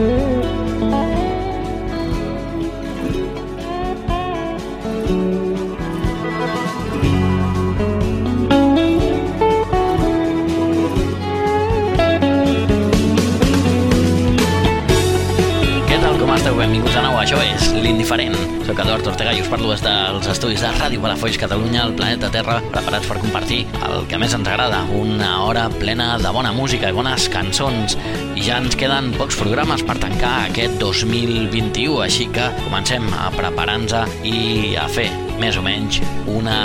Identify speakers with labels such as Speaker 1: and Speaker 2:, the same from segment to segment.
Speaker 1: diferent. Parlo des dels estudis de Ràdio Palafolls Catalunya, el planeta Terra, preparats per compartir el que més ens agrada, una hora plena de bona música i bones cançons. I ja ens queden pocs programes per tancar aquest 2021, així que comencem a preparar-nos i a fer més o menys una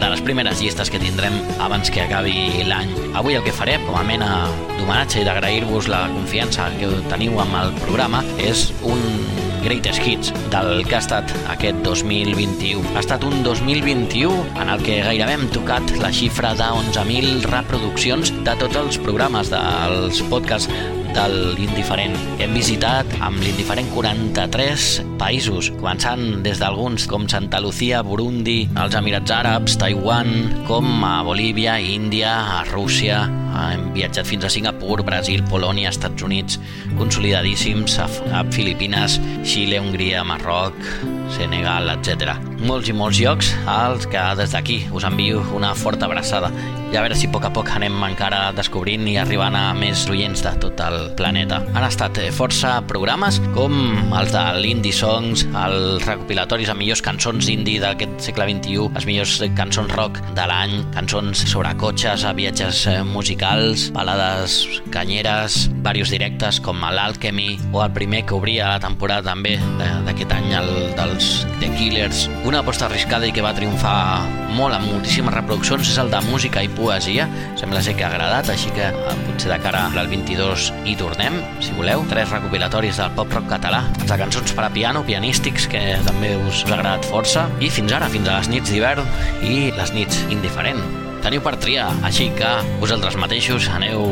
Speaker 1: de les primeres llistes que tindrem abans que acabi l'any. Avui el que faré, com a mena d'homenatge i d'agrair-vos la confiança que teniu amb el programa, és un Greatest Hits del que ha estat aquest 2021. Ha estat un 2021 en el que gairebé hem tocat la xifra de 11.000 reproduccions de tots els programes dels podcasts de l'Indiferent. Hem visitat amb l'Indiferent 43 països, començant des d'alguns com Santa Lucía, Burundi, els Emirats Àrabs, Taiwan, com a Bolívia, Índia, a Rússia, hem viatjat fins a Singapur, Brasil, Polònia, Estats Units, consolidadíssims, a, a Filipines, Xile, Hongria, Marroc, Senegal, etc. Molts i molts llocs als que des d'aquí us envio una forta abraçada i a veure si a poc a poc anem encara descobrint i arribant a més oients de tot el planeta. Han estat eh, força programes com els de l'Indie Songs, els recopilatoris amb millors cançons indie d'aquest segle XXI, les millors cançons rock de l'any, cançons sobre cotxes, a viatges eh, musicals, balades canyeres, varios directes com l'Alchemy o el primer que obria la temporada també d'aquest any, el dels The Killers. Una aposta arriscada i que va triomfar molt amb moltíssimes reproduccions és el de música i poesia. Sembla ser que ha agradat, així que eh, potser de cara al 22 hi tornem, si voleu. Tres recopilatoris del pop-rock català, de cançons per a piano, pianístics, que també us ha agradat força. I fins ara, fins a les nits d'hivern i les nits indiferent teniu per triar, així que vosaltres mateixos aneu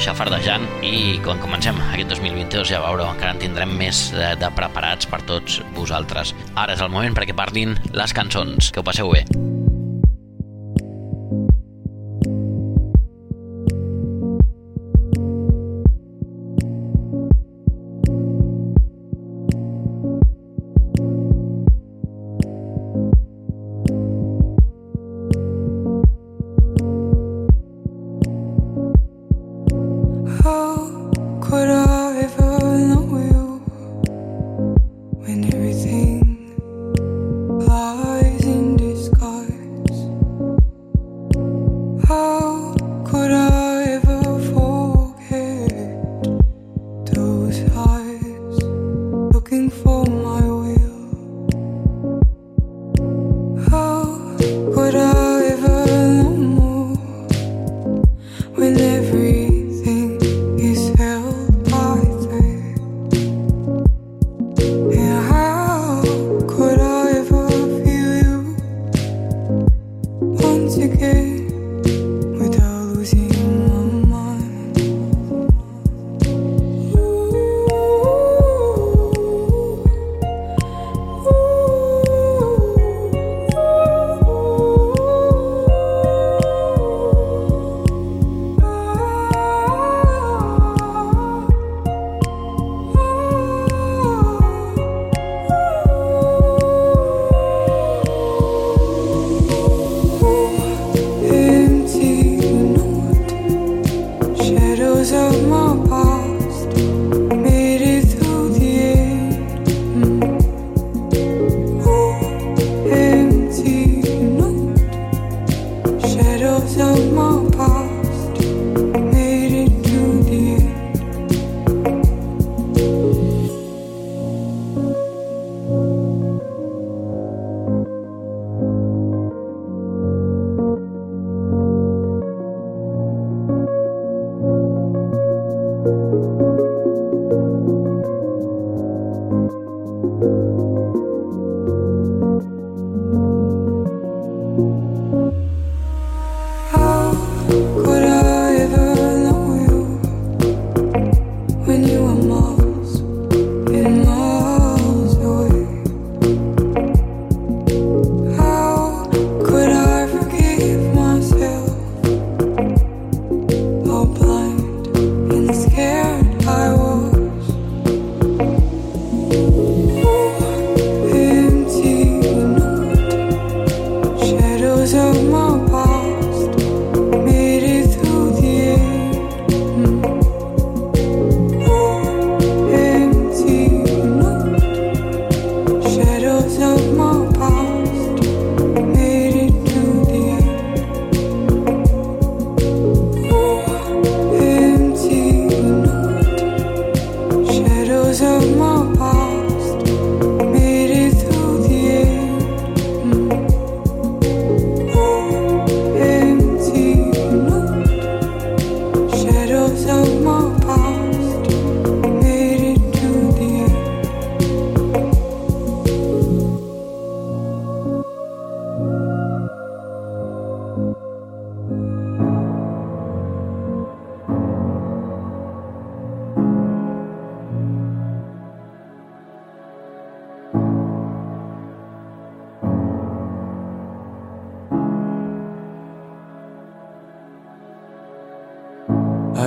Speaker 1: xafardejant i quan comencem aquest 2022 ja veureu, encara en tindrem més de, de preparats per tots vosaltres. Ara és el moment perquè parlin les cançons. Que ho passeu bé.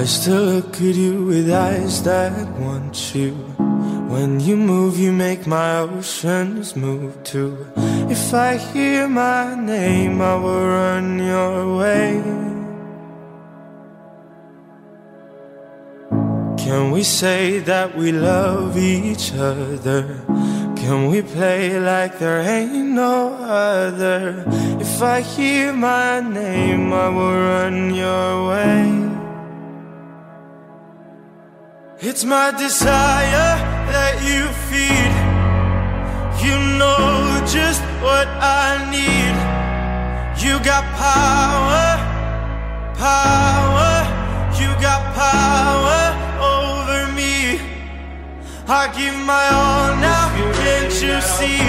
Speaker 2: I still look at you with eyes that want you. When you move, you make my oceans move too. If I hear my name, I will run your way. Can we say that we love each other? Can we play like there ain't no other? If I hear my name, I will run your way. It's my desire that you feed. You know just what I need. You got power, power. You got power over me. I give my all now, can't you see?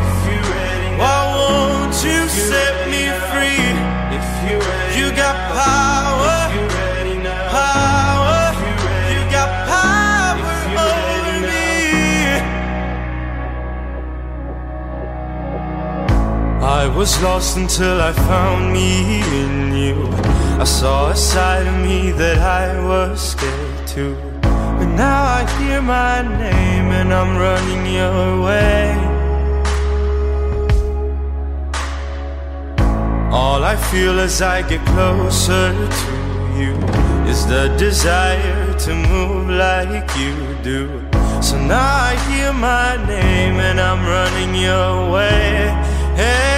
Speaker 2: If you ready now, Why won't you set me free? If You got power, power. Was lost until I found me in you. I saw a side of me that I was scared to. But now I hear my name and I'm running your way. All I feel as I get closer to you is the desire to move like you do. So now I hear my name and I'm running your way. Hey.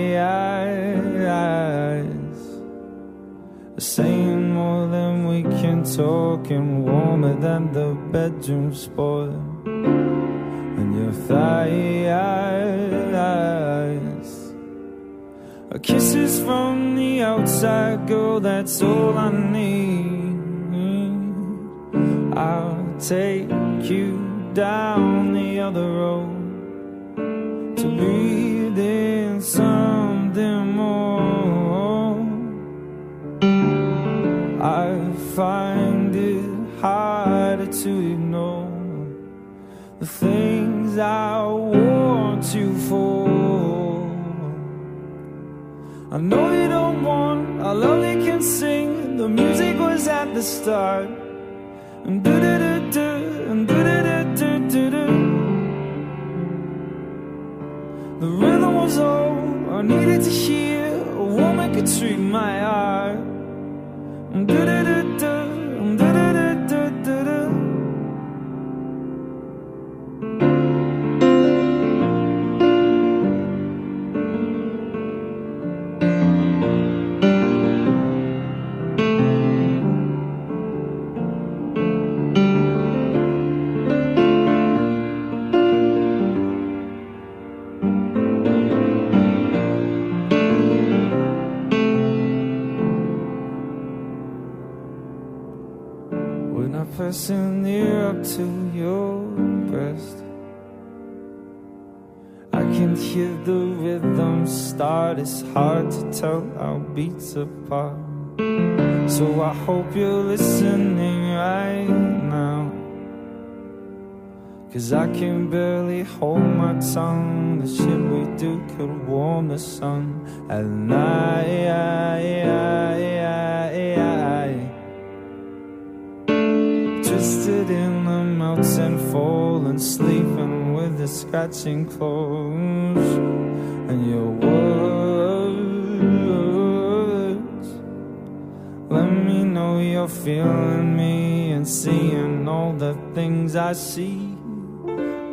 Speaker 2: saying more than we can talk, and warmer than the bedroom spoil. And your thighs are kisses from the outside, girl, that's all I need. I'll take you down the other road to breathe in something find it harder
Speaker 3: to ignore the things I want you for. I know you don't want, I love you can sing. The music was at the start. And do do do do do do do do do. The rhythm was all I needed to hear. A woman could treat my heart. And do do do When I press near up to your breast, I can hear the rhythm start. It's hard to tell our beats apart. So I hope you're listening right now. Cause I can barely hold my tongue. The shit we do could warm the sun at night. Twisted in the melting fall and sleeping with the scratching clothes and your words. Let me know you're feeling me and seeing all the things I see.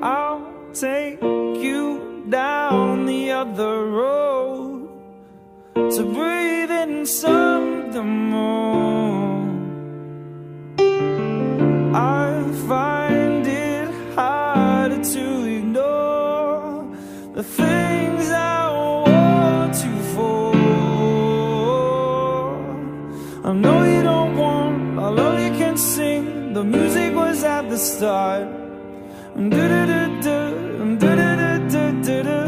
Speaker 3: I'll take you down the other road to breathe in something more. The music was at the start. Do do do do, do do do do do.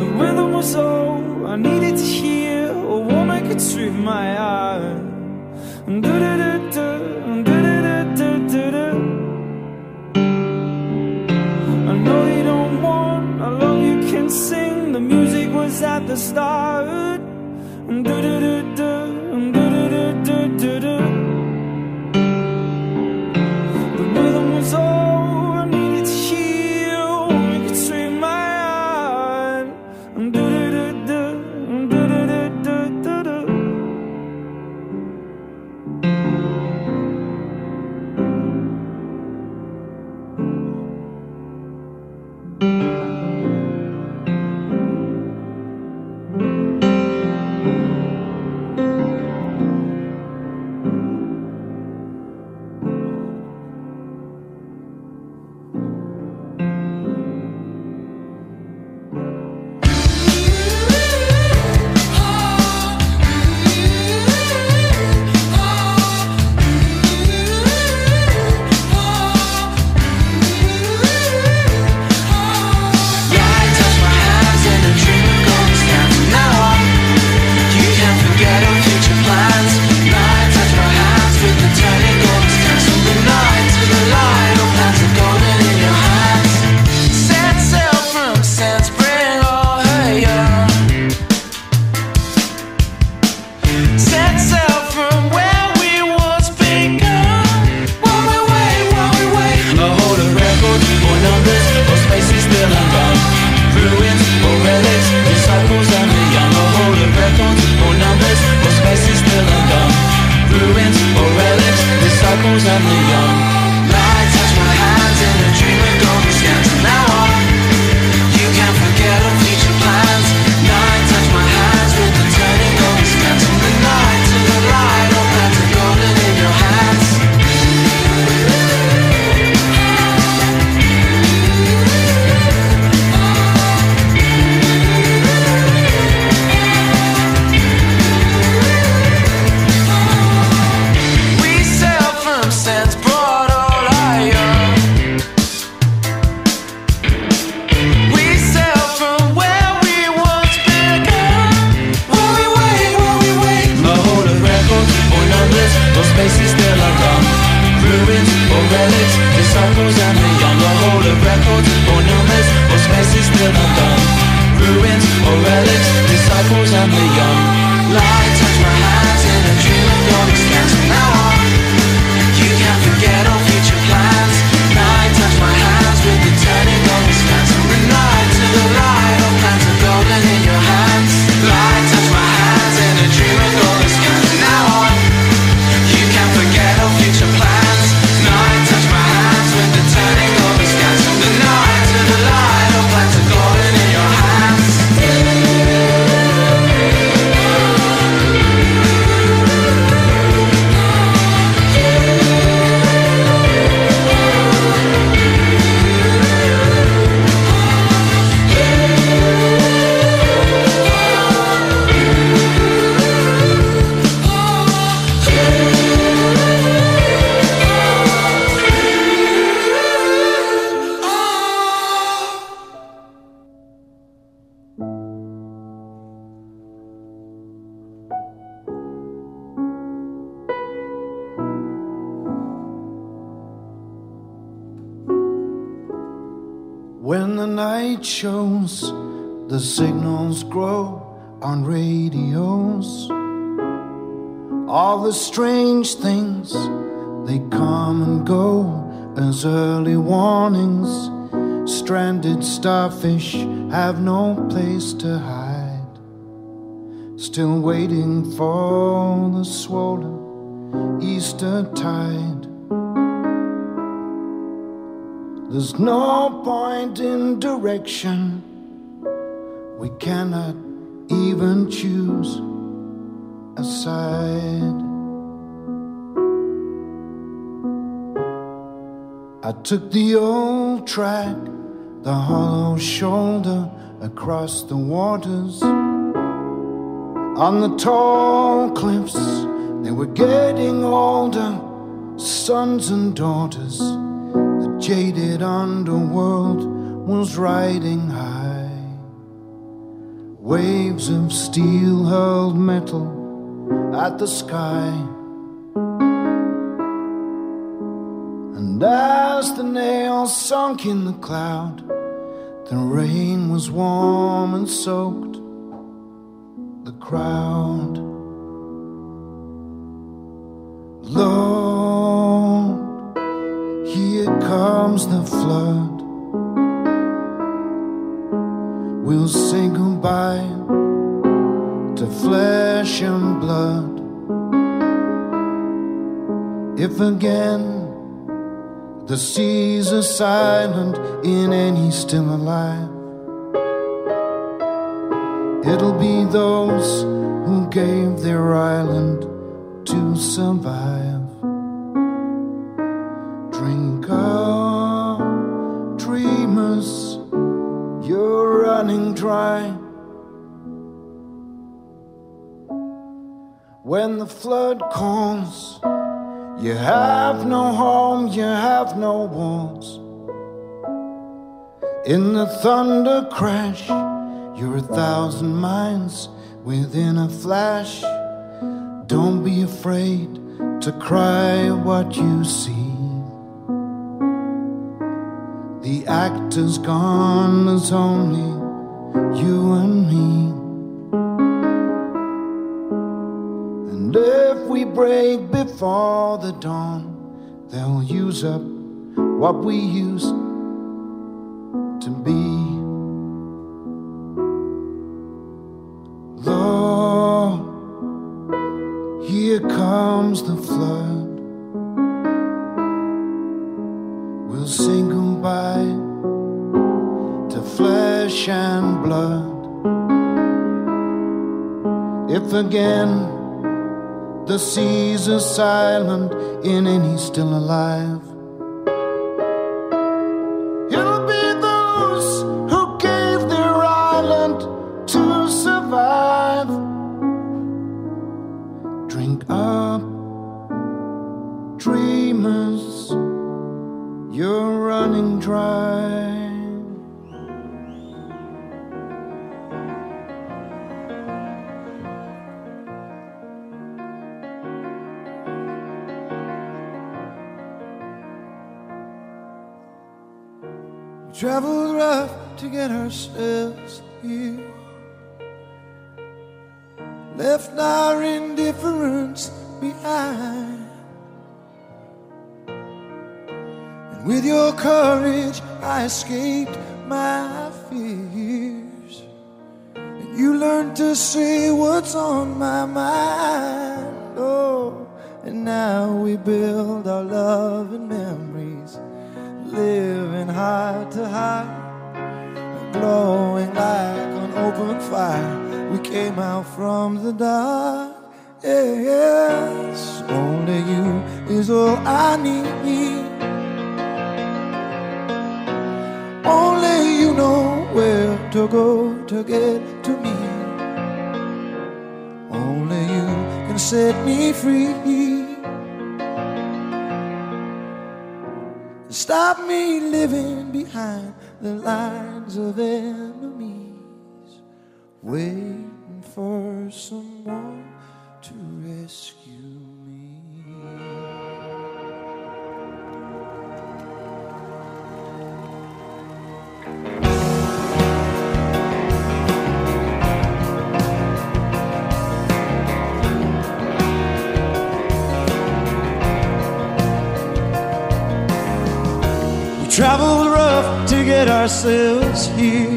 Speaker 3: The rhythm was all I needed to hear. A woman could treat my heart. Do do do do, do do do do do. I know you don't want, love you can sing. The music was at the start. Do do, do
Speaker 4: Ruins or relics, disciples and the young. Light touch my hands in a dream of your expanse. Now on,
Speaker 5: things, they come and go as early warnings. Stranded starfish have no place to hide. Still waiting for the swollen Easter tide. There's no point in direction. We cannot even choose a side. I took the old track, the hollow shoulder across the waters. On the tall cliffs, they were getting older, sons and daughters. The jaded underworld was riding high. Waves of steel hurled metal at the sky. And as the nails sunk in the cloud, the rain was warm and soaked the crowd. Lord, here comes the flood. We'll say goodbye to flesh and blood. If again the seas are silent in any still alive, it'll be those who gave their island to survive. Drink up, dreamers, you're running dry. When the flood calls, you have no home, you have no walls. In the thunder crash, you're a thousand miles within a flash. Don't be afraid to cry what you see. The actor's gone, there's only you and me. Break before the dawn, they'll use up what we used silent in any still alive. Heart to heart glowing like an open fire. We came out from the dark. Yes, only you is all I need. Only you know where to go to get to me. Only you can set me free. Stop me living behind the lines of enemies, waiting for someone to rescue traveled rough to get ourselves here.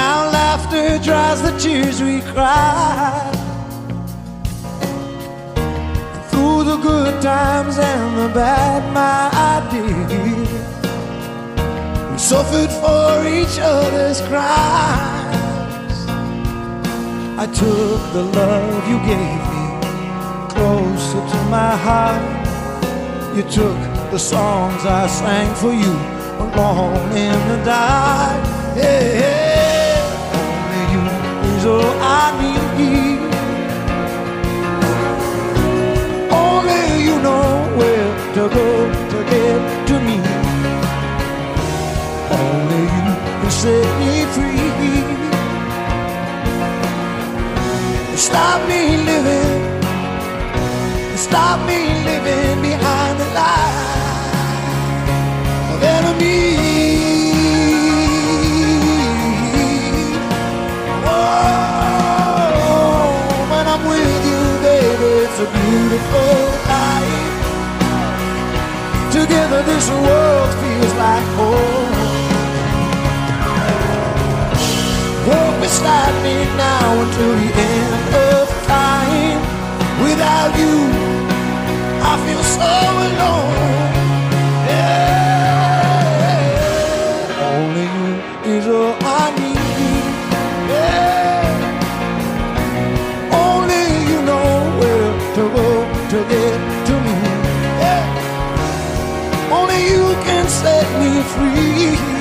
Speaker 5: Now laughter dries the tears we cried. Through the good times and the bad, my dear, we suffered for each other's crimes. I took the love you gave me closer to my heart. You took the songs I sang for you alone in the dark. Yeah, yeah. only you is all I need. Only you know where to go to get to me. Only you can set me free. Stop me living stop me living behind the line it's a beautiful life. Together, this world feels like home. Walk beside me now until the end of time. Without you, I feel so alone. Yeah. Only you is all to get to me. Yeah. Only you can set me free.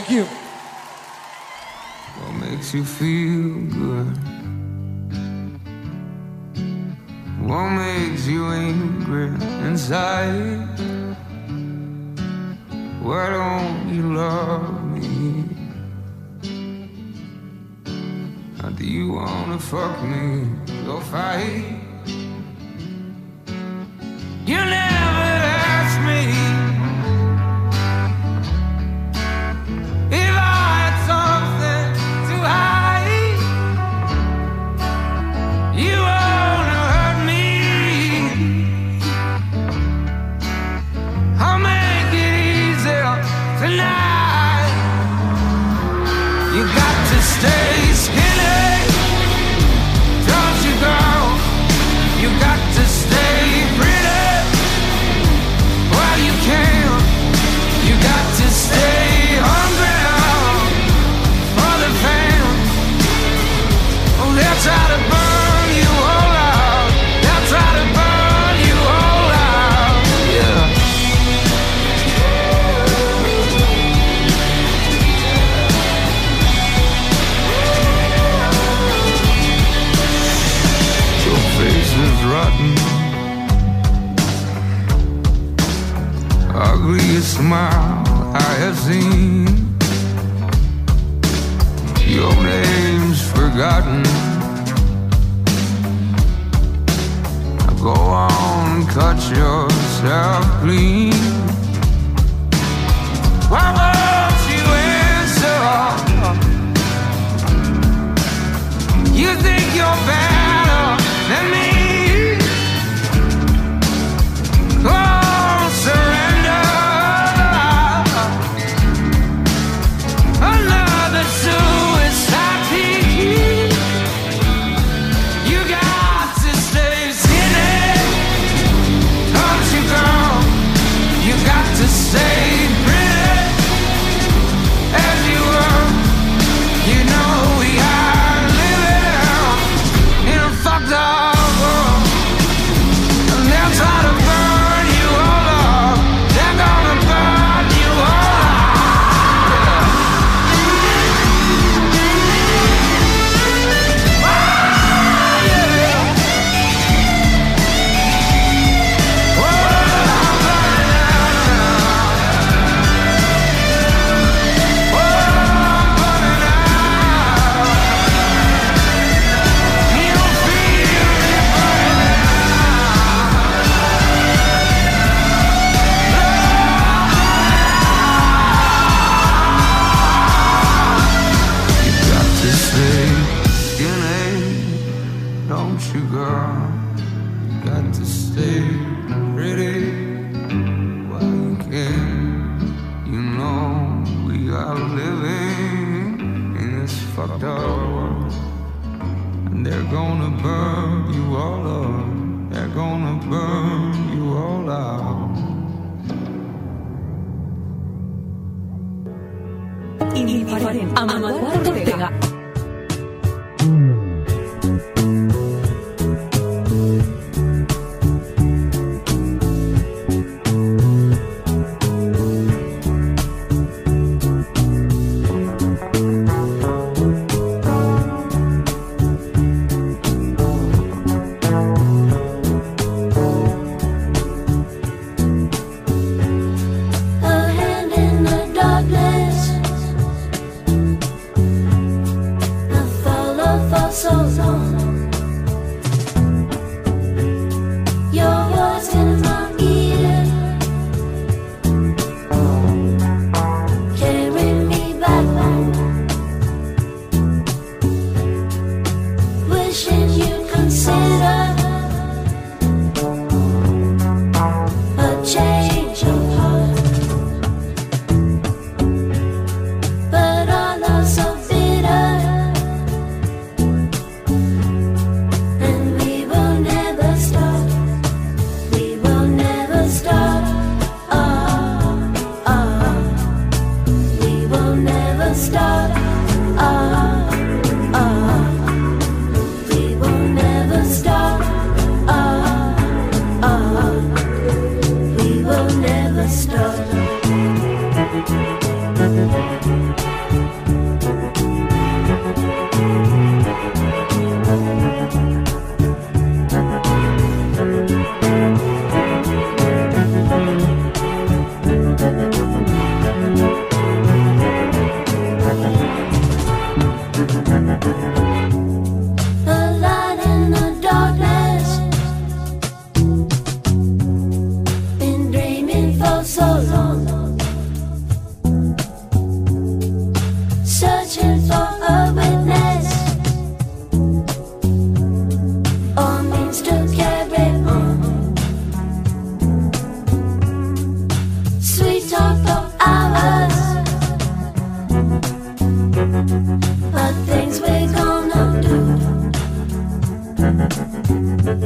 Speaker 5: Thank you.
Speaker 6: What makes you feel good? What makes you angry inside? Why don't you love me? Or do you wanna fuck me? Go fight. You never
Speaker 7: softly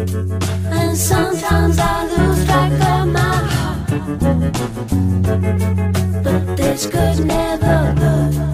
Speaker 7: And
Speaker 8: sometimes I lose track of my heart. But this could never
Speaker 7: look.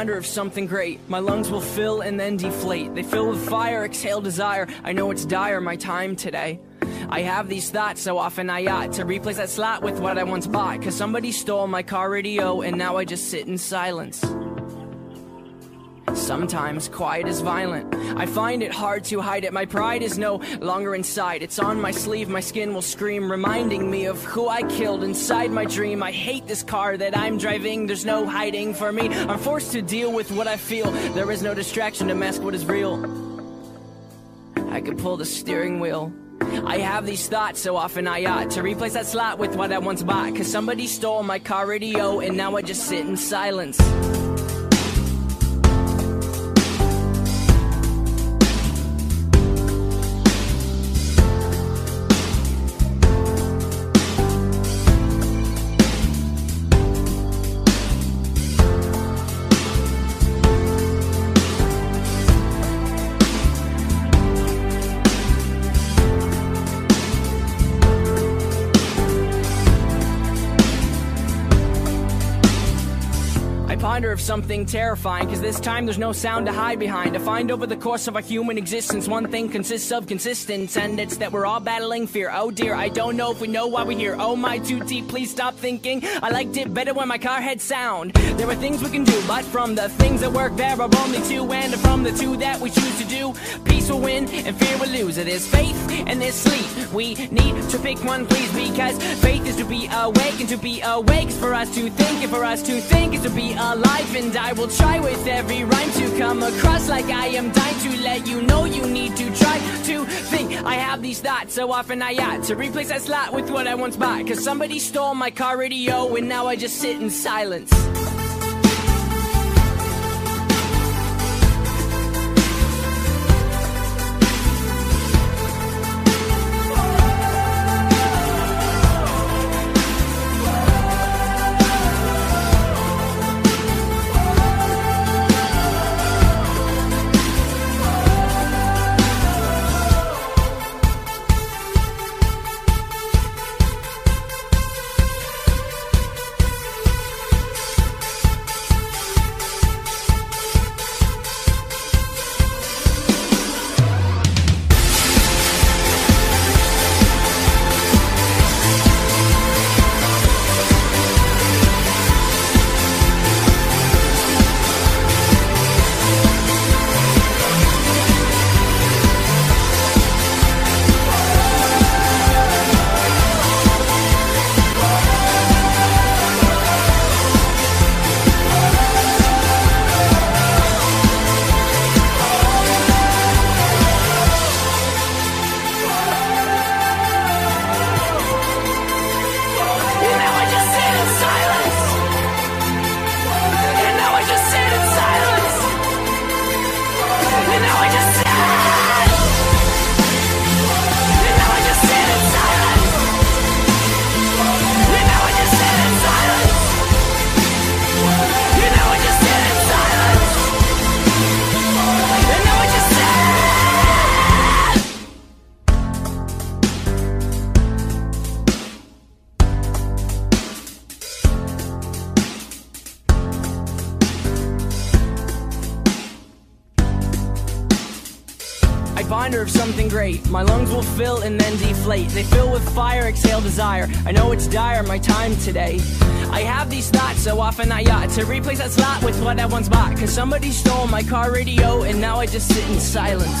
Speaker 9: I ponder of something great. My lungs will fill and then deflate. They fill with fire, exhale desire. I know it's dire, my time today. I have these thoughts so often I ought to replace that slot with what I once bought. Cause somebody stole my car radio and now I just sit in silence. Sometimes quiet is violent. I find it hard to hide it. My pride is no longer inside. It's on my sleeve, my skin will scream, reminding me of who I killed inside my dream. I hate this car that I'm driving. There's no hiding for me. I'm forced to deal with what I feel. There is no distraction to mask what is real. I could pull the steering wheel. I have these thoughts so often I ought to replace that slot with what I once bought. Cause somebody stole my car radio and now I just sit in silence. Of something terrifying, cause this time there's no sound to hide behind. To find over the course of our human existence, one thing consists of consistence, and it's that we're all battling fear. Oh dear, I don't know if we know why we're here. Oh my, too deep, please stop thinking. I liked it better when my car had sound. There are things we can do, but from the things that work, there are only two, and from the two that we choose to do, peace will win and fear will lose. It is faith and there's sleep. We need to pick one, please, because faith is to be awake, and to be awake is for us to think, and for us to think is to be alive. And I will try with every rhyme to come across like I am dying to let you know you need to try to think. I have these thoughts so often I ought to replace that slot with what I once bought. Cause somebody stole my car radio, and now I just sit in silence.
Speaker 10: today. I have these thoughts so often I ought to replace that slot with what I once bought. Cause somebody stole my car radio and now I just sit in silence.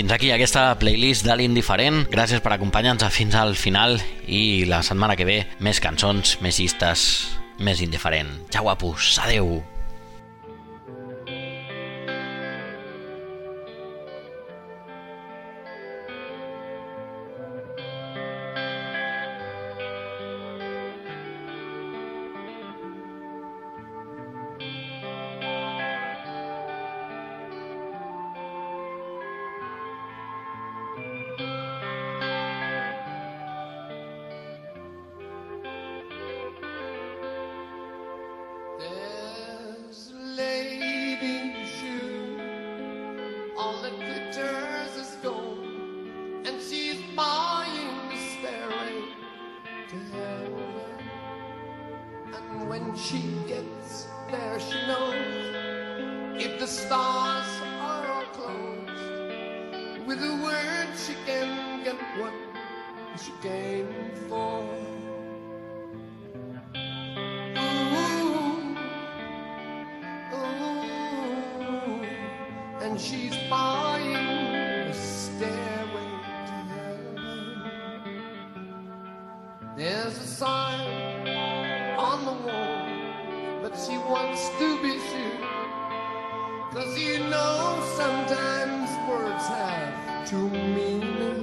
Speaker 1: fins aquí aquesta playlist de l'Indiferent. Gràcies per acompanyar-nos fins al final i la setmana que ve més cançons, més llistes, més indiferent. Ja guapos. Adeu.
Speaker 11: and she's buying a stairway to heaven. There's a sign on the wall that she wants to be sure. Cause you know sometimes words have two meanings.